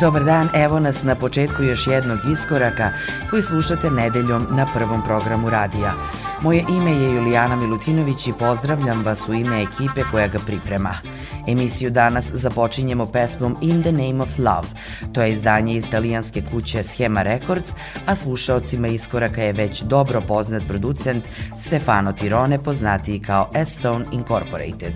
Dobar dan, evo nas na početku još jednog iskoraka koji slušate nedeljom na prvom programu radija. Moje ime je Julijana Milutinović i pozdravljam vas u ime ekipe koja ga priprema. Emisiju danas započinjemo pesmom In the Name of Love. To je izdanje italijanske kuće Schema Records, a slušaocima iskoraka je već dobro poznat producent Stefano Tirone, poznatiji kao S-Stone Incorporated.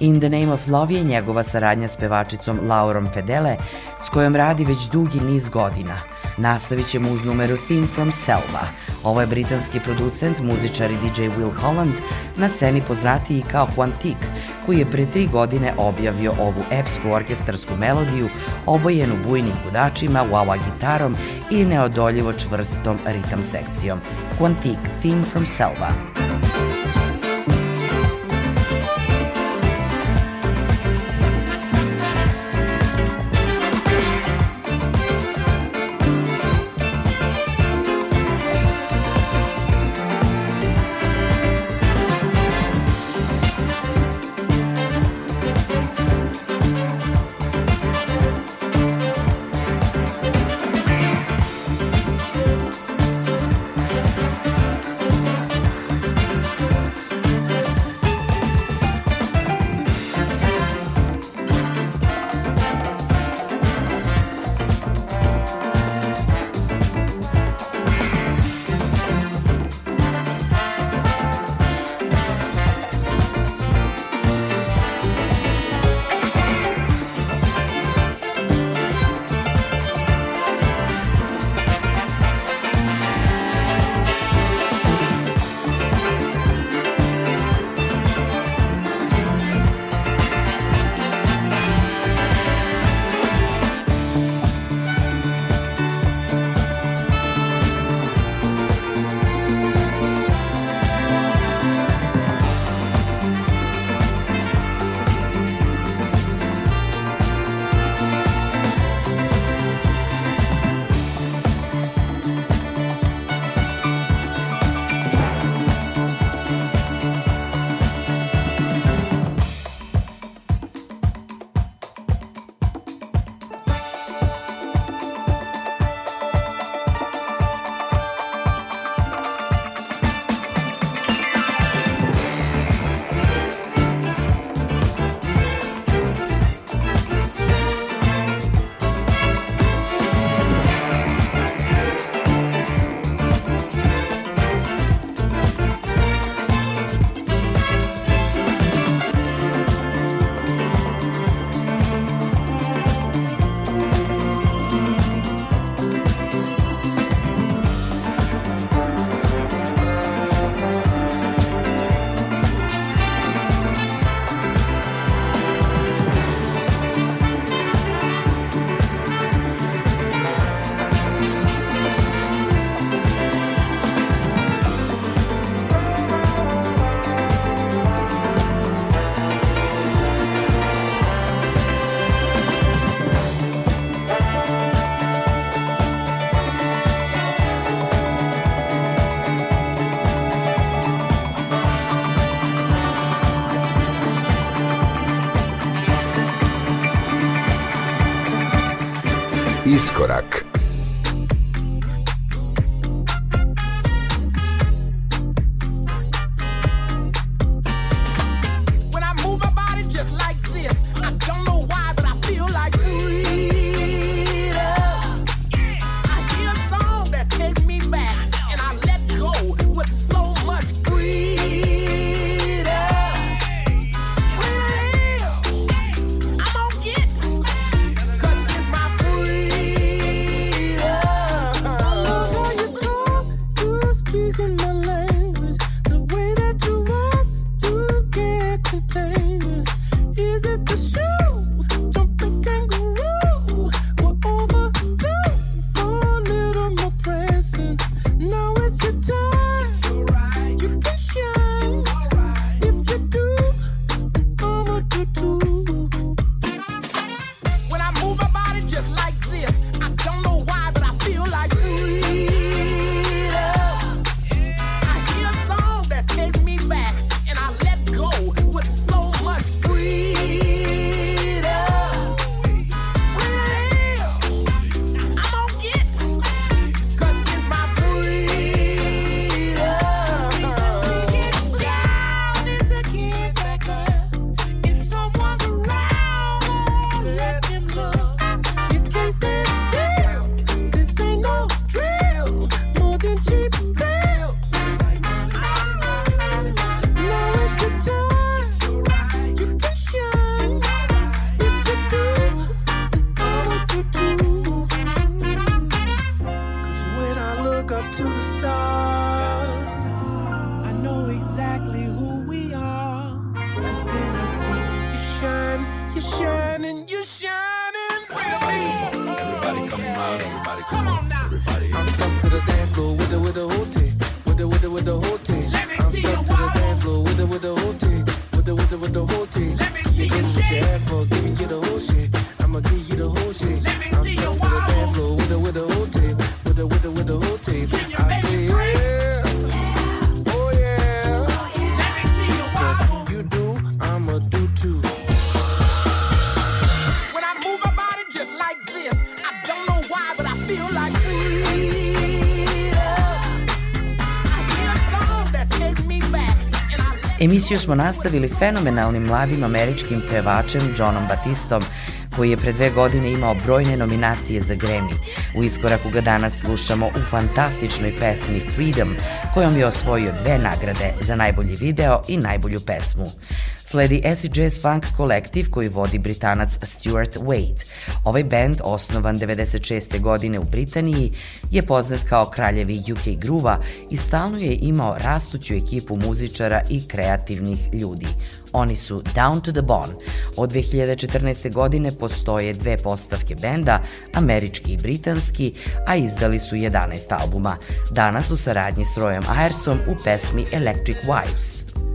In the Name of Love je njegova saradnja s pevačicom Laurom Fedele, s kojom radi već dugi niz godina. Nastavit ćemo uz numeru Theme from Selva. Ovo je britanski producent, muzičar i DJ Will Holland, na sceni poznatiji kao Quantique, koji je pre tri godine objavio ovu epsku orkestarsku melodiju obojenu bujnim gudačima, wah gitarom i neodoljivo čvrstom ritam sekcijom. Quantique, Theme from Selva. Iskorak Emisiju smo nastavili fenomenalnim mladim američkim pevačem Johnom Batistom, koji je pre dve godine imao brojne nominacije za Grammy. U iskoraku ga danas slušamo u fantastičnoj pesmi Freedom, kojom je osvojio dve nagrade za najbolji video i najbolju pesmu. Sledi acid jazz funk kolektiv koji vodi britanac Stuart Wade. Ovaj band, osnovan 96. godine u Britaniji, je poznat kao kraljevi UK gruva i stalno je imao rastuću ekipu muzičara i kreativnih ljudi. Oni su Down to the Bone. Od 2014. godine postoje dve postavke benda, američki i britanski, a izdali su 11 albuma. Danas u saradnji s Royom Ayersom u pesmi Electric Wives.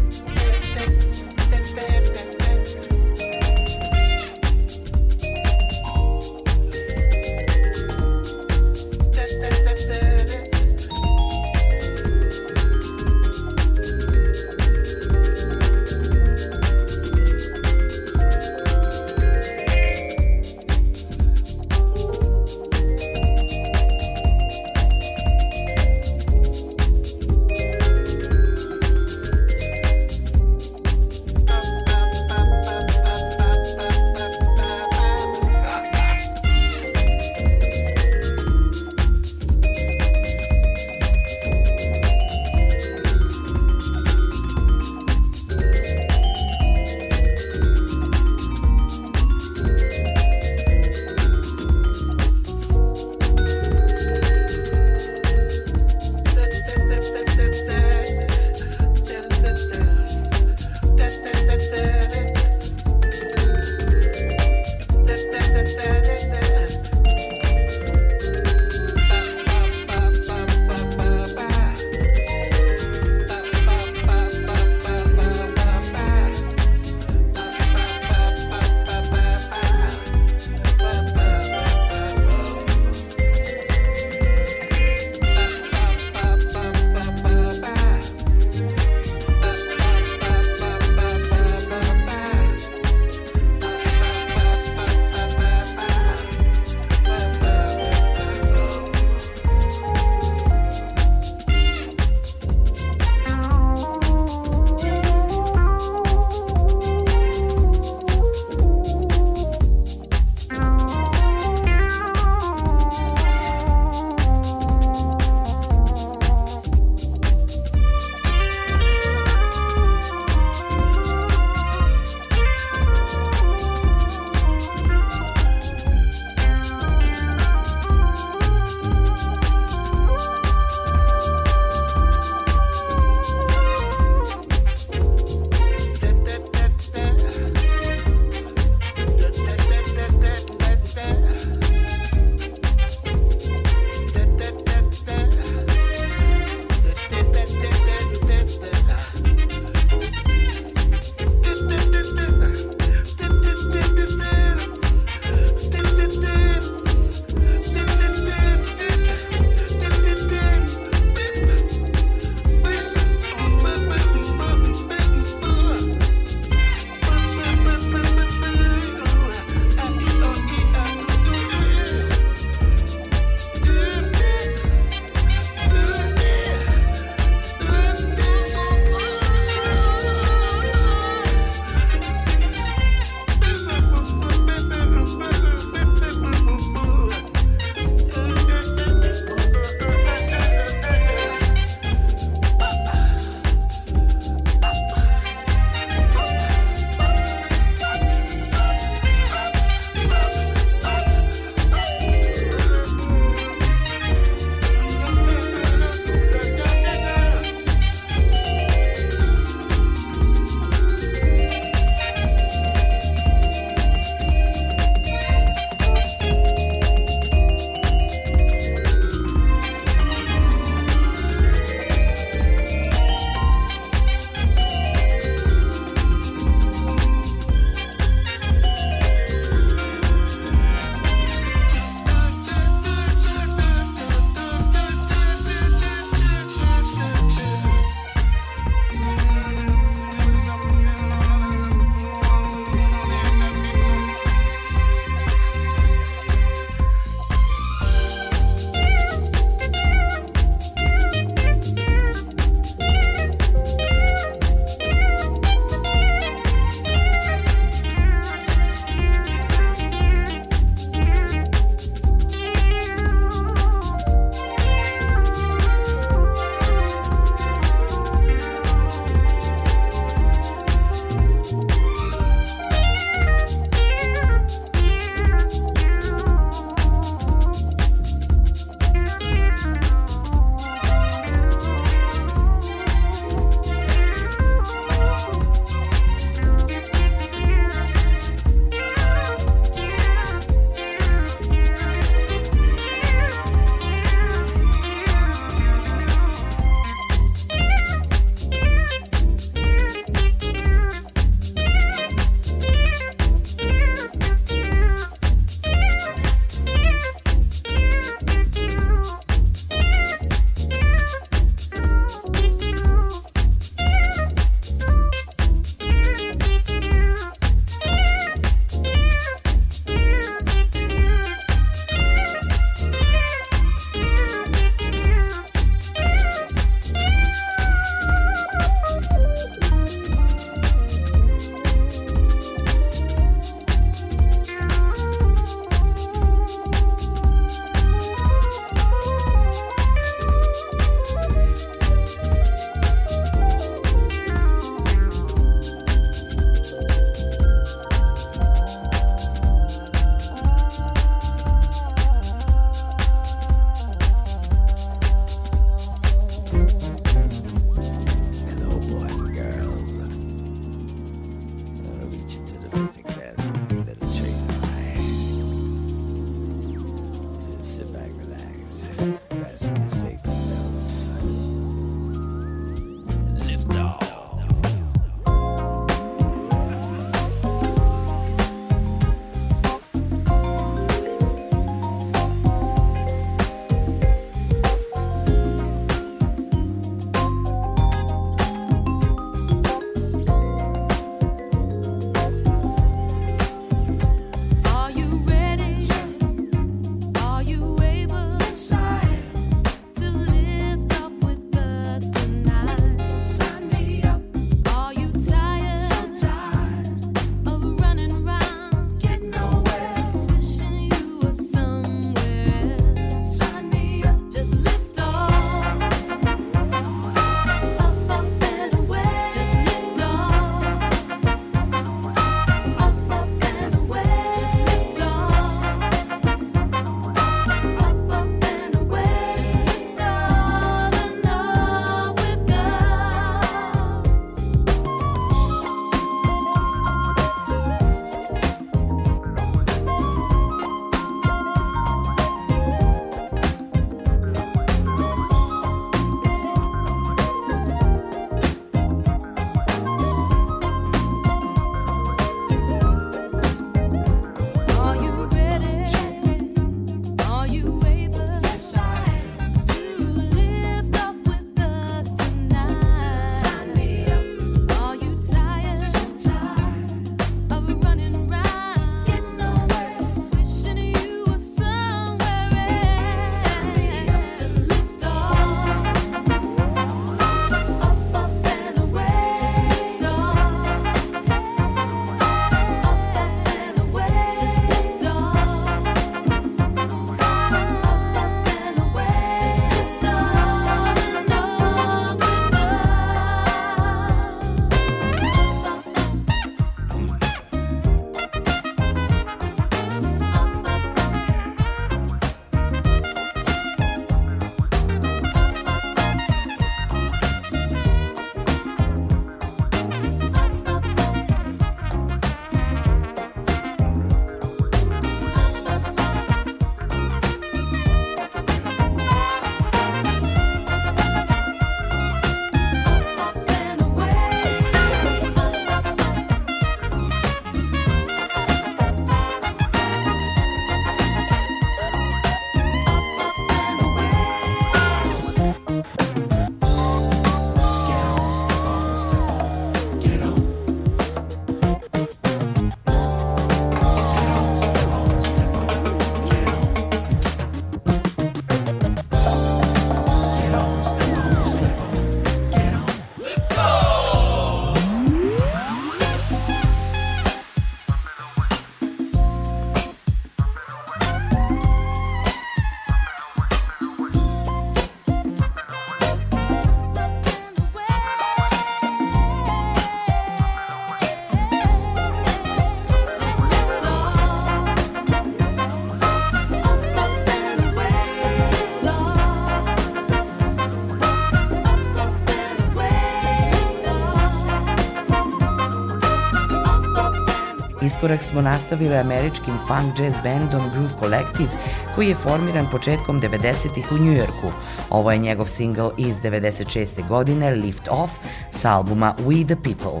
Iskorak smo nastavili američkim funk jazz bandom Groove Collective, koji je formiran početkom 90-ih u Njujorku. Ovo je njegov single iz 96. godine Lift Off sa albuma We the People.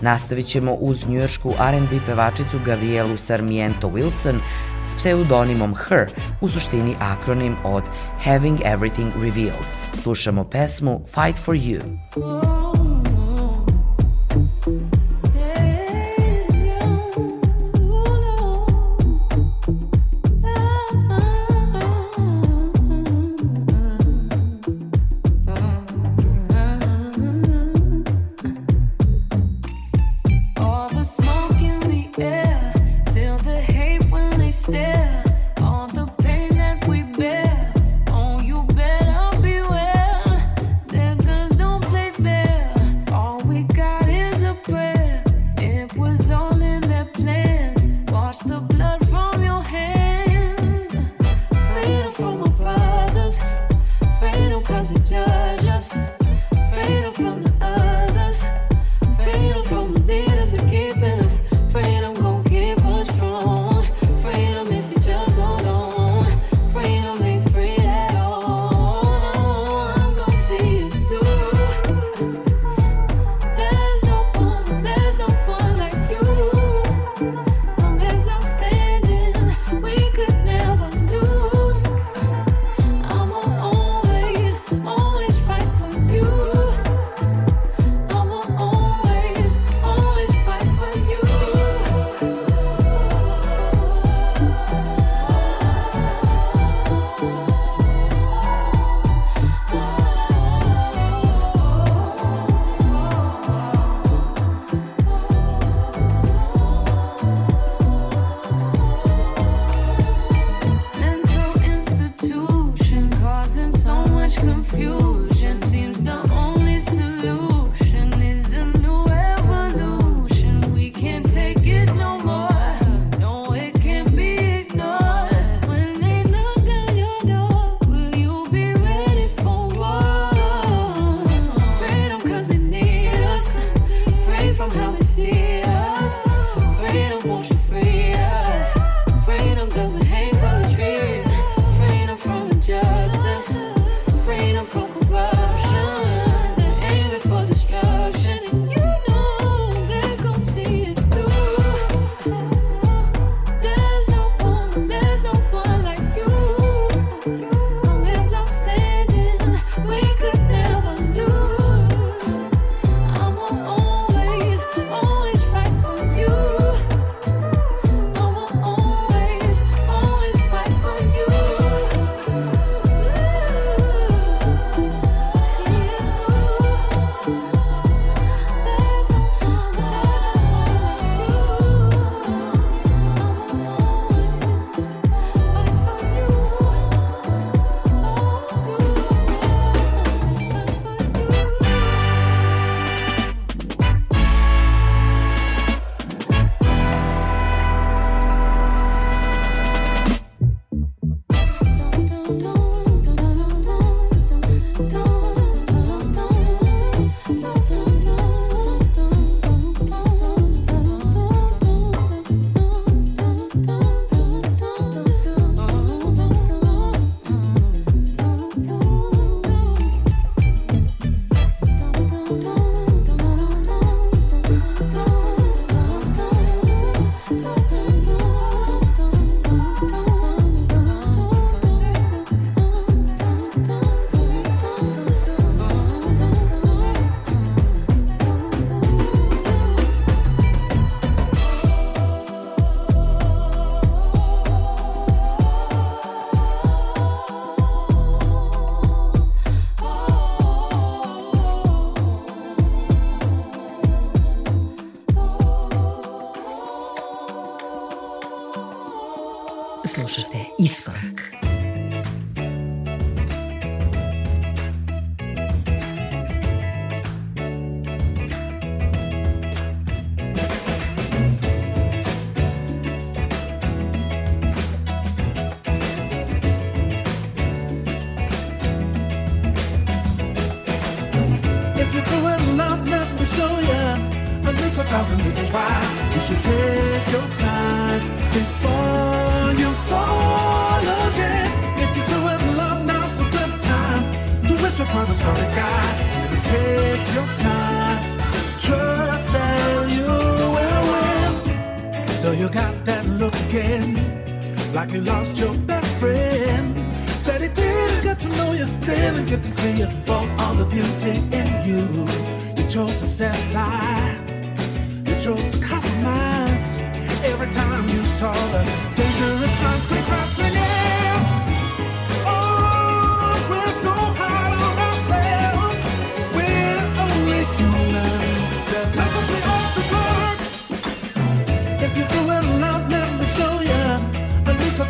Nastavit ćemo uz njujoršku R&B pevačicu Gabrielu Sarmiento Wilson s pseudonimom Her, u suštini akronim od Having Everything Revealed. Slušamo pesmu Fight for You. U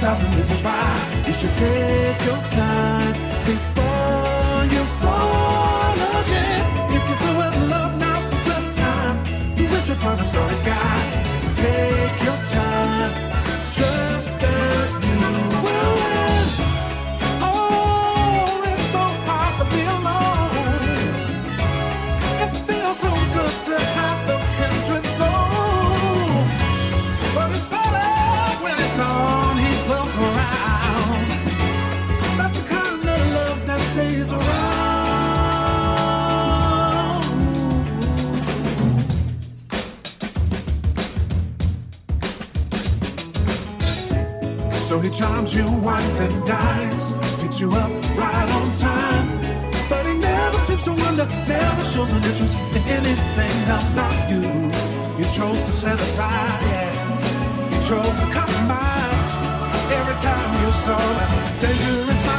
thousand reasons why you should take your time. you wines and dines, get you up right on time. But he never seems to wonder, never shows an interest in anything about you. You chose to set aside, yeah. You chose to compromise every time you saw that dangerous.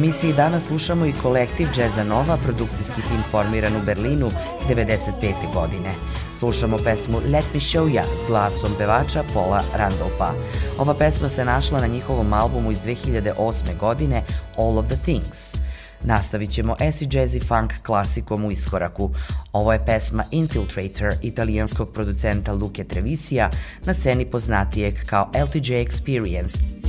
Emisiji danas slušamo i kolektiv Džeza Nova, produkcijski tim formiran u Berlinu 95. godine. Slušamo pesmu Let Me Show Ya s glasom pevača Paula Randolfa. Ova pesma se našla na njihovom albumu iz 2008. godine All of the Things. Nastavit ćemo acid jazzy funk klasikom u iskoraku. Ovo je pesma Infiltrator italijanskog producenta Luke Trevisija na sceni poznatijeg kao LTJ Experience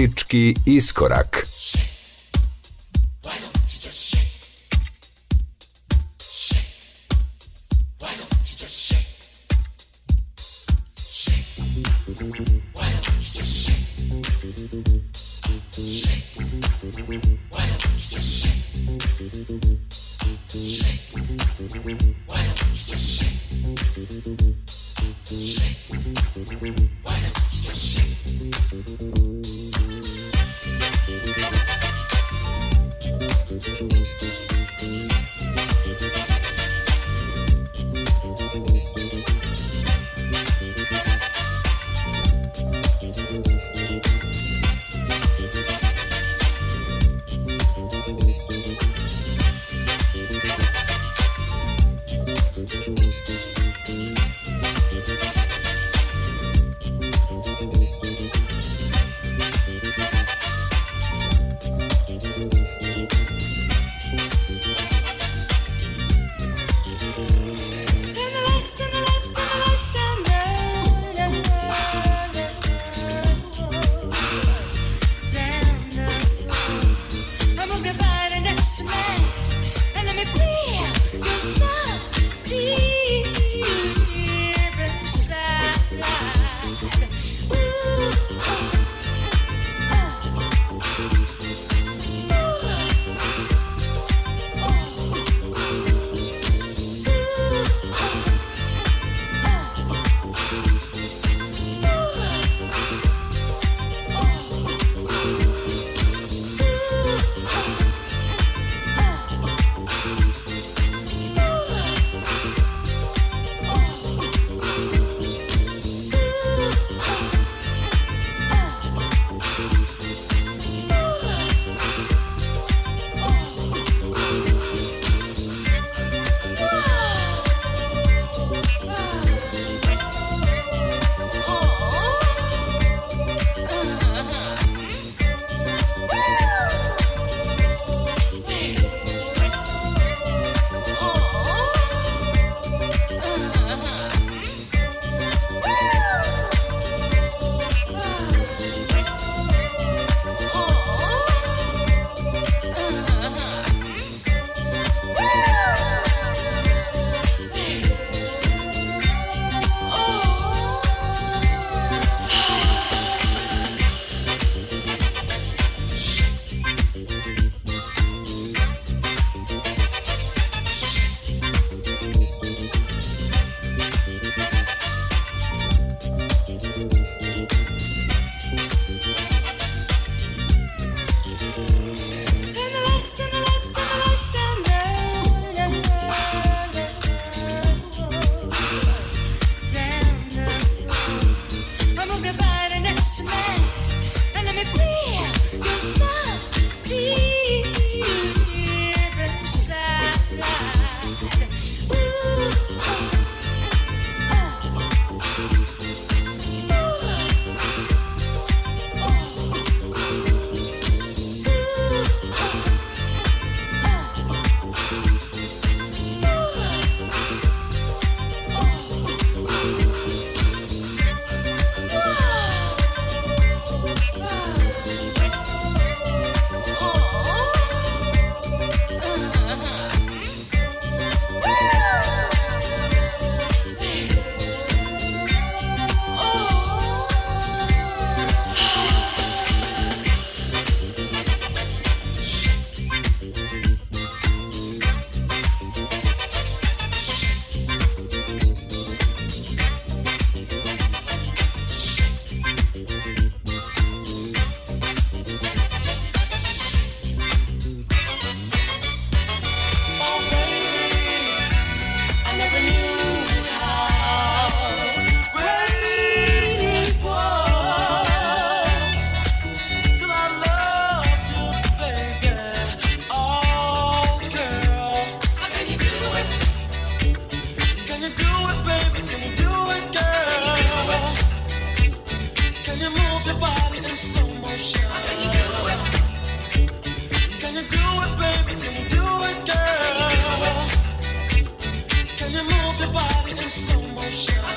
Muzički iskorak. show.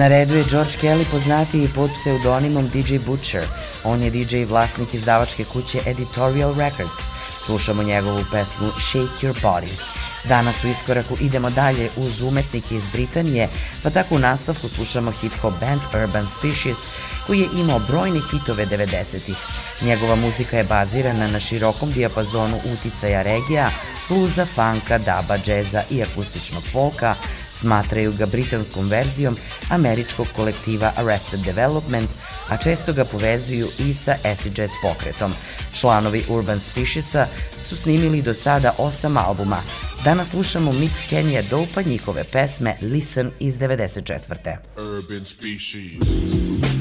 Na redu je George Kelly poznatiji pod pseudonimom DJ Butcher. On je DJ i vlasnik izdavačke kuće Editorial Records. Slušamo njegovu pesmu Shake Your Body. Danas u iskoraku idemo dalje uz umetnike iz Britanije, pa tako u nastavku slušamo hip-hop band Urban Species, koji je imao brojne hitove 90-ih. Njegova muzika je bazirana na širokom dijapazonu uticaja regija, bluza, funka, daba, džeza i akustičnog folka, Smatraju ga britanskom verzijom američkog kolektiva Arrested Development, a često ga povezuju i sa acid jazz pokretom. Članovi Urban Speciesa su snimili do sada osam albuma. Danas slušamo mix Kenija Dopa njihove pesme Listen iz 94. Urban Species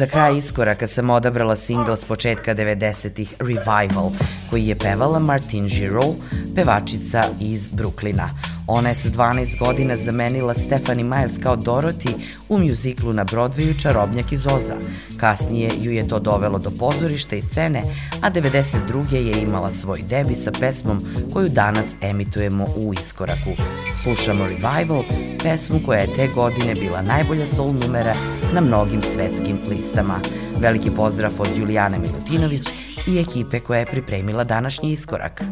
Za kraj iskoraka sam odabrala single s početka 90-ih Revival, koji je pevala Martin Giroux, pevačica iz Bruklina. Ona je sa 12 godina zamenila Stephanie Miles kao Dorothy u mjuziklu na Broadwayu Čarobnjak iz Oza. Kasnije ju je to dovelo do pozorišta i scene, a 92. je imala svoj debi sa pesmom koju danas emitujemo u Iskoraku. Slušamo Revival, pesmu koja je te godine bila najbolja soul numera na mnogim svetskim listama. Veliki pozdrav od Julijane Milutinović i ekipe koja je pripremila današnji iskorak.